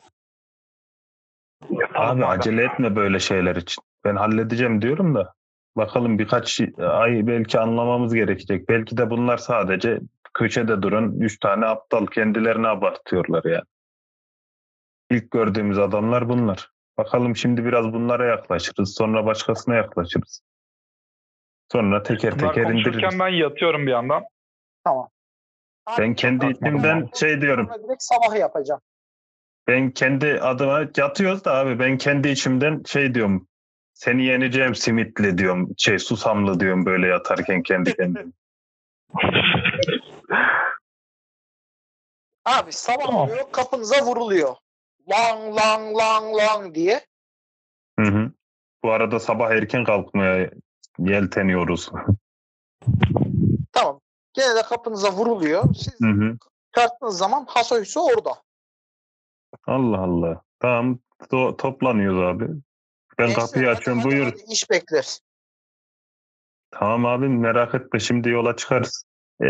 Abi acele etme böyle şeyler için. Ben halledeceğim diyorum da bakalım birkaç ay belki anlamamız gerekecek. Belki de bunlar sadece köşede duran üç tane aptal kendilerini abartıyorlar ya. İlk gördüğümüz adamlar bunlar. Bakalım şimdi biraz bunlara yaklaşırız. Sonra başkasına yaklaşırız. Sonra teker
bunlar
teker indiririz.
ben yatıyorum bir yandan.
Tamam.
Ben kendi içimden şey diyorum.
Direkt sabah yapacağım.
Ben kendi adıma yatıyoruz da abi ben kendi içimden şey diyorum. Seni yeneceğim simitli diyorum. Şey susamlı diyorum böyle yatarken kendi kendime. (laughs)
Abi sabah
Tamam.
oluyor kapınıza vuruluyor. Lang lang lang lang diye.
Hı hı. Bu arada sabah erken kalkmaya yelteniyoruz. (laughs)
Tamam. Gene de kapınıza vuruluyor. Siz
Hı hı.
çıkarttığınız zaman Hasoysu orada.
Allah Allah. Tamam to- toplanıyoruz abi. Ben
Neyse,
kapıyı
hadi,
açıyorum
hadi,
buyur.
hadi, iş bekler.
Tamam abi merak etme şimdi yola çıkarız. Ee,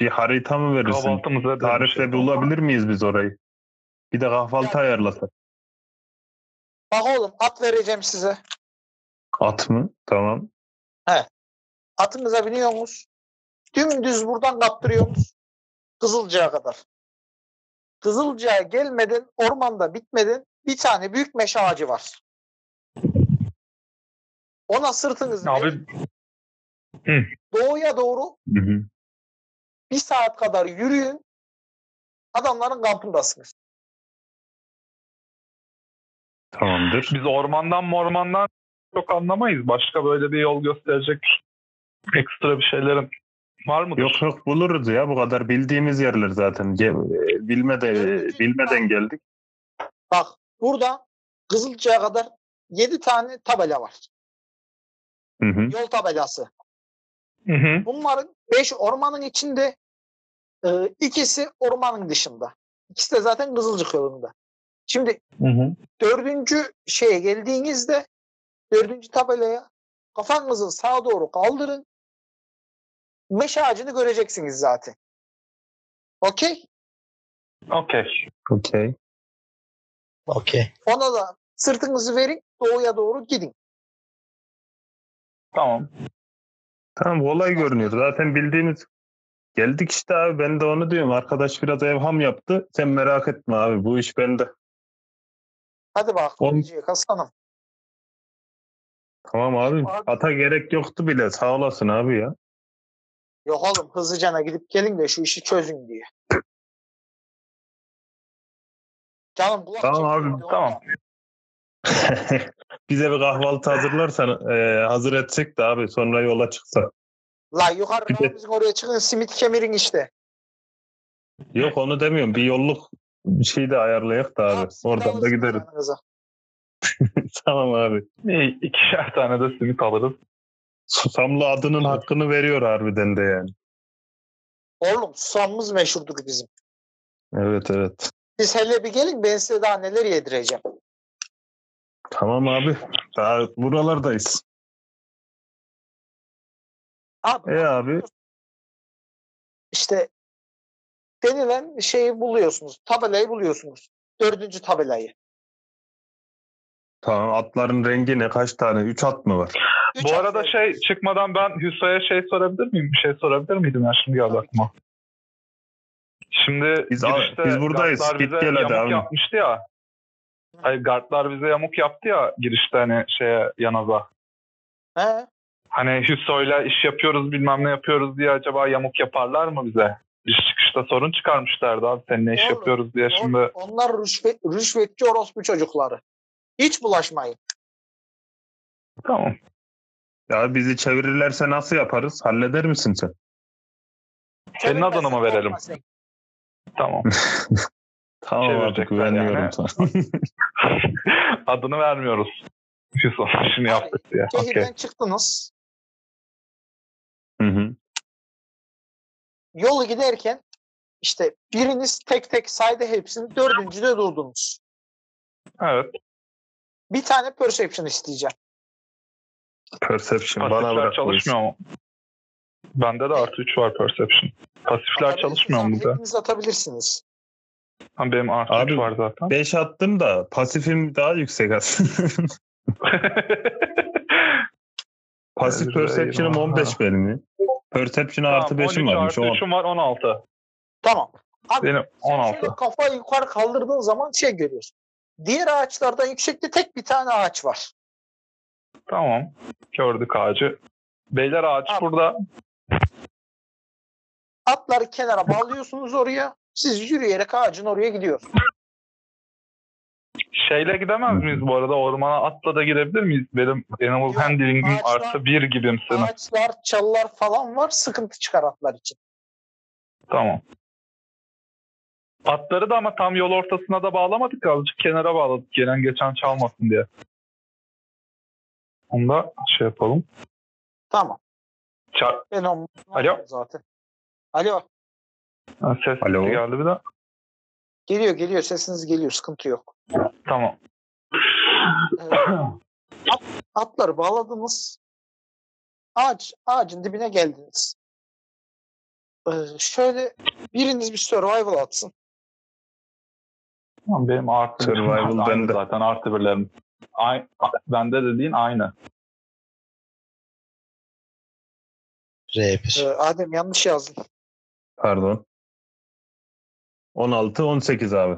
bir harita mı verirsin? Tarifle bulabilir miyiz biz orayı? Bir de kahvaltı
Ya-
ayarlasak.
Bak oğlum at vereceğim size.
At mı? Tamam.
Atınıza biniyorsunuz. Dümdüz buradan kaptırıyorsunuz. Kızılca'ya kadar. Kızılca'ya gelmeden, ormanda bitmeden bir tane büyük meşe ağacı var. Ona sırtınızı verin.
Abi
doğuya doğru
Hı hı.
bir saat kadar yürüyün. Adamların kampındasınız.
Tamamdır.
biz ormandan mormandan çok anlamayız. Başka böyle bir yol gösterecek ekstra bir şeylerin var mıdır?
Yok yok buluruz ya bu kadar bildiğimiz yerler zaten. E, Bilmede,
Evet.
bilmeden geldik.
Bak burada Kızılca'ya kadar 7 tane tabela var.
Hı hı.
Yol tabelası.
Hı hı.
Bunların 5 ormanın içinde e, ikisi ormanın dışında. İkisi de zaten Kızılcık yolunda. Şimdi
Hı hı.
dördüncü şeye geldiğinizde dördüncü tabelaya kafanızı sağa doğru kaldırın. Meşe ağacını göreceksiniz zaten. Okey?
Okey.
Okey.
Okey.
Ona da sırtınızı verin. Doğuya doğru gidin.
Tamam.
Tamam kolay görünüyor. Zaten bildiğimiz geldik işte abi ben de onu diyorum. Arkadaş biraz evham yaptı. Sen merak etme abi bu iş bende.
Hadi bak.
On-
Hasan'ım.
Tamam abi.
Abi-
Ata gerek yoktu bile. Sağ olasın abi ya.
Yok oğlum hızlıcana gidip gelin de şu işi çözün diye. Canım kulak
Tamam abi,
tamam.
ya. (laughs)
Bize bir kahvaltı hazırlarsan e, hazır etsek de abi sonra yola çıksak.
La yukarı
Bir de-
Ramiz'in oraya çıkın simit kemirin işte.
Yok onu demiyorum. Bir yolluk bir şey de ayarlayak da abi.
Simit
Oradan da gideriz. (laughs) tamam abi.
İyi, ikişer tane de simit alırız.
Susamlı adının hakkını veriyor harbiden de yani.
Oğlum susamımız meşhurdur bizim.
Evet evet.
Siz hele bir gelin ben size daha neler yedireceğim.
Tamam abi. Daha buralardayız.
Abi
E abi.
işte denilen şeyi buluyorsunuz. Tabelayı buluyorsunuz. Dördüncü tabelayı.
Tamam atların rengi ne? Kaç tane? Üç at mı var?
Üç
Bu arada
harfli.
şey çıkmadan ben Hüso'ya şey sorabilir miyim? Bir şey sorabilir miydim ya şimdi geldi aklıma. Şimdi
Biz-
girişte
biz buradayız. Git gel hadi abi.
yapmıştı ya. Hayır guardlar bize yamuk yaptı ya girişte hani şeye yanaza.
He?
Hani Hüso'yla iş yapıyoruz bilmem ne yapıyoruz diye acaba yamuk yaparlar mı bize? İş çıkışta sorun çıkarmışlardı abi seninle iş yapıyoruz diye şimdi.
Onlar rüşvet, rüşvetçi orospu çocukları. Hiç bulaşmayın.
Tamam.
Ya bizi çevirirlerse nasıl yaparız? Halleder misin sen?
Senin adını mı verelim?
korkma sen.
Tamam. (laughs)
Tamam
Çevirecekler
güvenmiyorum
yani.
sana. (laughs)
Adını vermiyoruz. Hüso işini yaptık diye.
Şehirden çıktınız.
Hı hı.
Yolu giderken işte biriniz tek tek saydı hepsini. Dördüncüde durdunuz.
Evet.
Bir tane perception isteyeceğim.
Perception bana
Pasifler
bırak. bu işi.
çalışmıyor mu? Bende de artı 3 var perception. Pasifler çalışmıyor mu
Atabilirsiniz,
burada?
Hepiniz atabilirsiniz.
Ha, benim artı
Abi,
3 var zaten.
5 attım da pasifim daha yüksek aslında. (laughs) Pasif perception'ım
eyvah.
15 benim ya. Perception artı
Tamam,
5'im
13
varmış.
artı
O.
3'üm var 16.
Tamam. Abi
Benim
sen
16.
şöyle kafayı yukarı kaldırdığın zaman şey görüyorsun. Diğer ağaçlardan yüksekte tek bir tane ağaç var.
Tamam. Gördük ağacı. Beyler ağaç
Abi.
burada.
Atları kenara bağlıyorsunuz oraya. Siz yürüyerek ağacın oraya gidiyorsunuz.
Şeyle gidemez miyiz bu arada? Ormana atla da gidebilir miyiz? Benim animal
Yok,
handling'im
ağaçlar-
artı 1 gibimsin.
Ağaçlar, çalılar falan var. Sıkıntı çıkar atlar için.
Tamam. Atları da ama tam yol ortasına da bağlamadık. Azıcık kenara bağladık. Gelen geçen çalmasın diye. Onu da şey yapalım.
Tamam.
Ça-
Ben onu
Alo?
zaten. Alo.
Ha, Ses
Alo.
geldi bir de.
Geliyor geliyor sesiniz geliyor sıkıntı yok.
Tamam.
Ee, atları bağladınız. Ağaç, ağacın dibine geldiniz. Ee, şöyle biriniz bir survival atsın.
Tamam, Benim artı
Survival (laughs) bende.
zaten artı birlerim. Aynı, bende dediğin aynı.
R1.
Ee, Adem yanlış yazdın.
Pardon. 16 18 abi.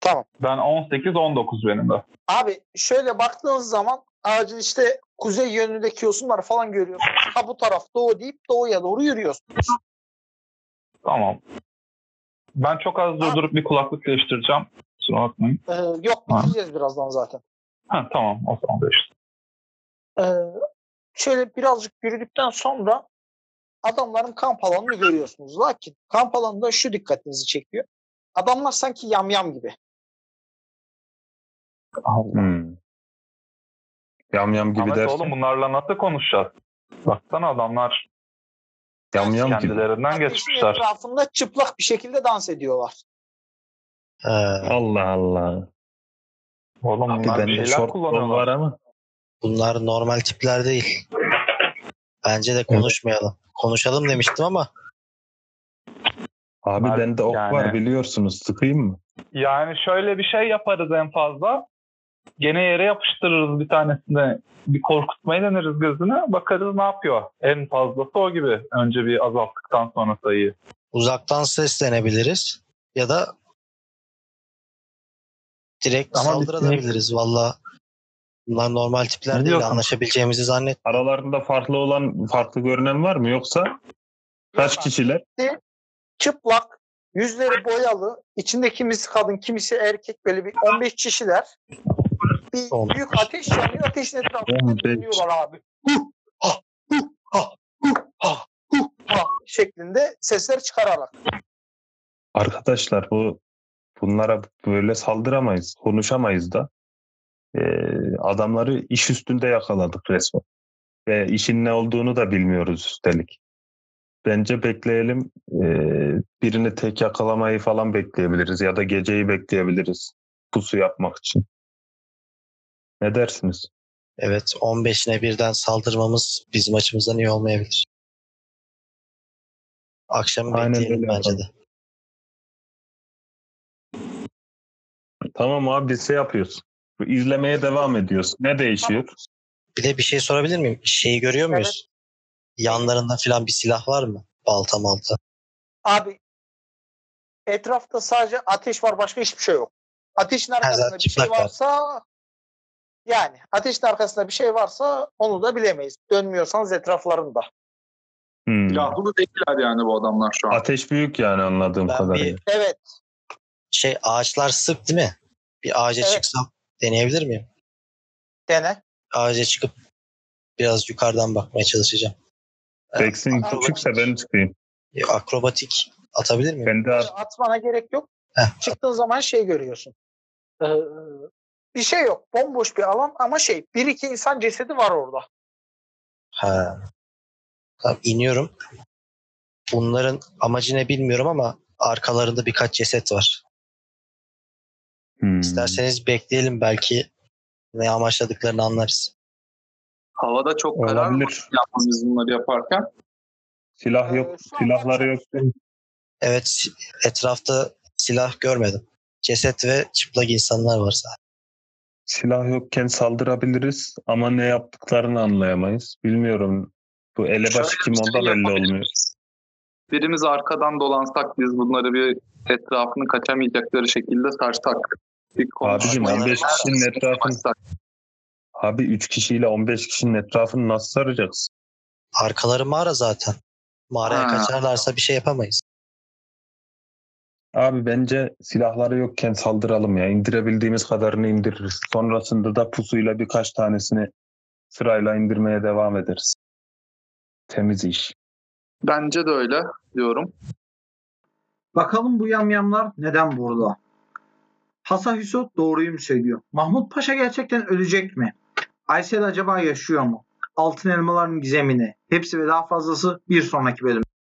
Tamam.
Ben 18-19 benim de.
Abi şöyle baktığınız zaman ağacın işte kuzey yönündeki yosunları falan görüyorsunuz. Ha bu taraf doğu deyip doğuya doğru yürüyorsunuz.
Tamam. Ben çok az durdurup bir kulaklık değiştireceğim. Kusura bakmayın.
Ee, yok
Ha.
bitireceğiz birazdan zaten.
Ha, tamam o zaman değiştir.
Ee, şöyle birazcık yürüdükten sonra adamların kamp alanını görüyorsunuz. Lakin kamp alanında şu dikkatinizi çekiyor. Adamlar sanki yamyam gibi.
Hmm. Yam yam gibi
Ahmet
derken.
oğlum bunlarla nasıl konuşacağız? Baksana adamlar
Yam yam gibi.
kendilerinden
Ateşin
geçmişler.
etrafında çıplak bir şekilde dans ediyorlar.
Ee,
Allah Allah.
Oğlum
Abi
bunlar bir şeyler
kol var
kullanıyorlar.
ama.
bunlar normal tipler değil. Bence de konuşmayalım. Konuşalım demiştim ama
Abi
Ben-
bende ok
yani-
var biliyorsunuz. Sıkayım mı?
Yani şöyle bir şey yaparız en fazla. Gene yere yapıştırırız bir tanesini. Bir korkutmayı deneriz gözüne. Bakarız ne yapıyor. En fazlası o gibi. Önce bir azalttıktan sonra sayıyı.
uzaktan seslenebiliriz ya da direkt
Ama
saldırabiliriz. Valla bunlar normal tipler değil.
diyorsun?
Anlaşabileceğimizi zannet.
Aralarında farklı olan, farklı görünen var mı yoksa kaç
Yok,
kişiler?
Çıplak, yüzleri boyalı, içinde kimisi kadın, kimisi erkek böyle bir 15 kişiler. bir
On
büyük ateş yanıyor. Ateşin etrafında
On beş.
dönüyorlar abi. Huh, ha, huh, ha, huh, ha, huh, ha şeklinde sesler çıkararak.
Arkadaşlar bu bunlara böyle saldıramayız, konuşamayız da. Ee, adamları iş üstünde yakaladık resmen. Ve işin ne olduğunu da bilmiyoruz üstelik. Bence bekleyelim. Ee, birini tek yakalamayı falan bekleyebiliriz ya da geceyi bekleyebiliriz pusu yapmak için. Ne dersiniz?
Evet 15'ine birden saldırmamız bizim açımızdan iyi olmayabilir. Akşam
Aynen
bekleyelim bence de.
Tamam abi biz şey yapıyoruz. İzlemeye devam ediyoruz. Ne değişiyor?
Bir de bir şey sorabilir miyim? Şeyi görüyor muyuz? Yanlarında falan bir silah var mı? Balta malta.
Abi etrafta sadece ateş var başka hiçbir şey yok. Ateşin arkasında
zaten
bir şey
var.
varsa yani ateşin arkasında bir şey varsa onu da bilemeyiz. Dönmüyorsanız etraflarında.
Hmm.
Silahlı değiller yani bu adamlar şu an.
Ateş büyük yani anladığım
Ben
kadarıyla.
bir
Evet.
şey ağaçlar sık değil mi? Bir ağaca
Evet.
çıksam deneyebilir miyim?
Dene.
Ağaca çıkıp biraz yukarıdan bakmaya çalışacağım.
Beksin
Aa,
küçükse ben çıkayım.
Akrobatik atabilir miyim?
Ben de
atmana gerek yok.
Heh.
Çıktığın zaman şey görüyorsun. Ee, bir şey yok. Bomboş bir alan ama şey bir iki insan cesedi var orada.
Ha. Tamam iniyorum. Bunların amacı ne bilmiyorum ama arkalarında birkaç ceset var.
Hmm.
İsterseniz bekleyelim belki ne amaçladıklarını anlarız.
Havada çok karar
olabilir.
yalnız biz bunları yaparken.
Silah
Ee,
yok,
an
silahları yok.
Evet etrafta silah görmedim. Ceset ve çıplak insanlar var zaten.
Silah yokken saldırabiliriz ama ne yaptıklarını anlayamayız. Bilmiyorum. Bu elebaşı
Şöyle
kim
bir
onda
şey
belli olmuyor.
Birimiz arkadan dolansak biz bunları bir etrafını kaçamayacakları şekilde sarsak. Bir
Abicim,
konuşma
15
yapsak,
kişinin etrafını-. Abi 3 kişiyle 15 kişinin etrafını nasıl saracaksın?
Arkaları mağara zaten. Mağaraya
Ha.
kaçarlarsa bir şey yapamayız.
Abi bence silahları yokken saldıralım ya. İndirebildiğimiz kadarını indiririz. Sonrasında da pusuyla birkaç tanesini sırayla indirmeye devam ederiz. Temiz iş.
Bence de öyle diyorum.
Bakalım bu yamyamlar neden burada? Hasan Hüso doğruyu mu söylüyor? Mahmut Paşa gerçekten ölecek mi? Aysel acaba yaşıyor mu? Altın elmaların gizemini. Hepsi ve daha fazlası bir sonraki bölümde.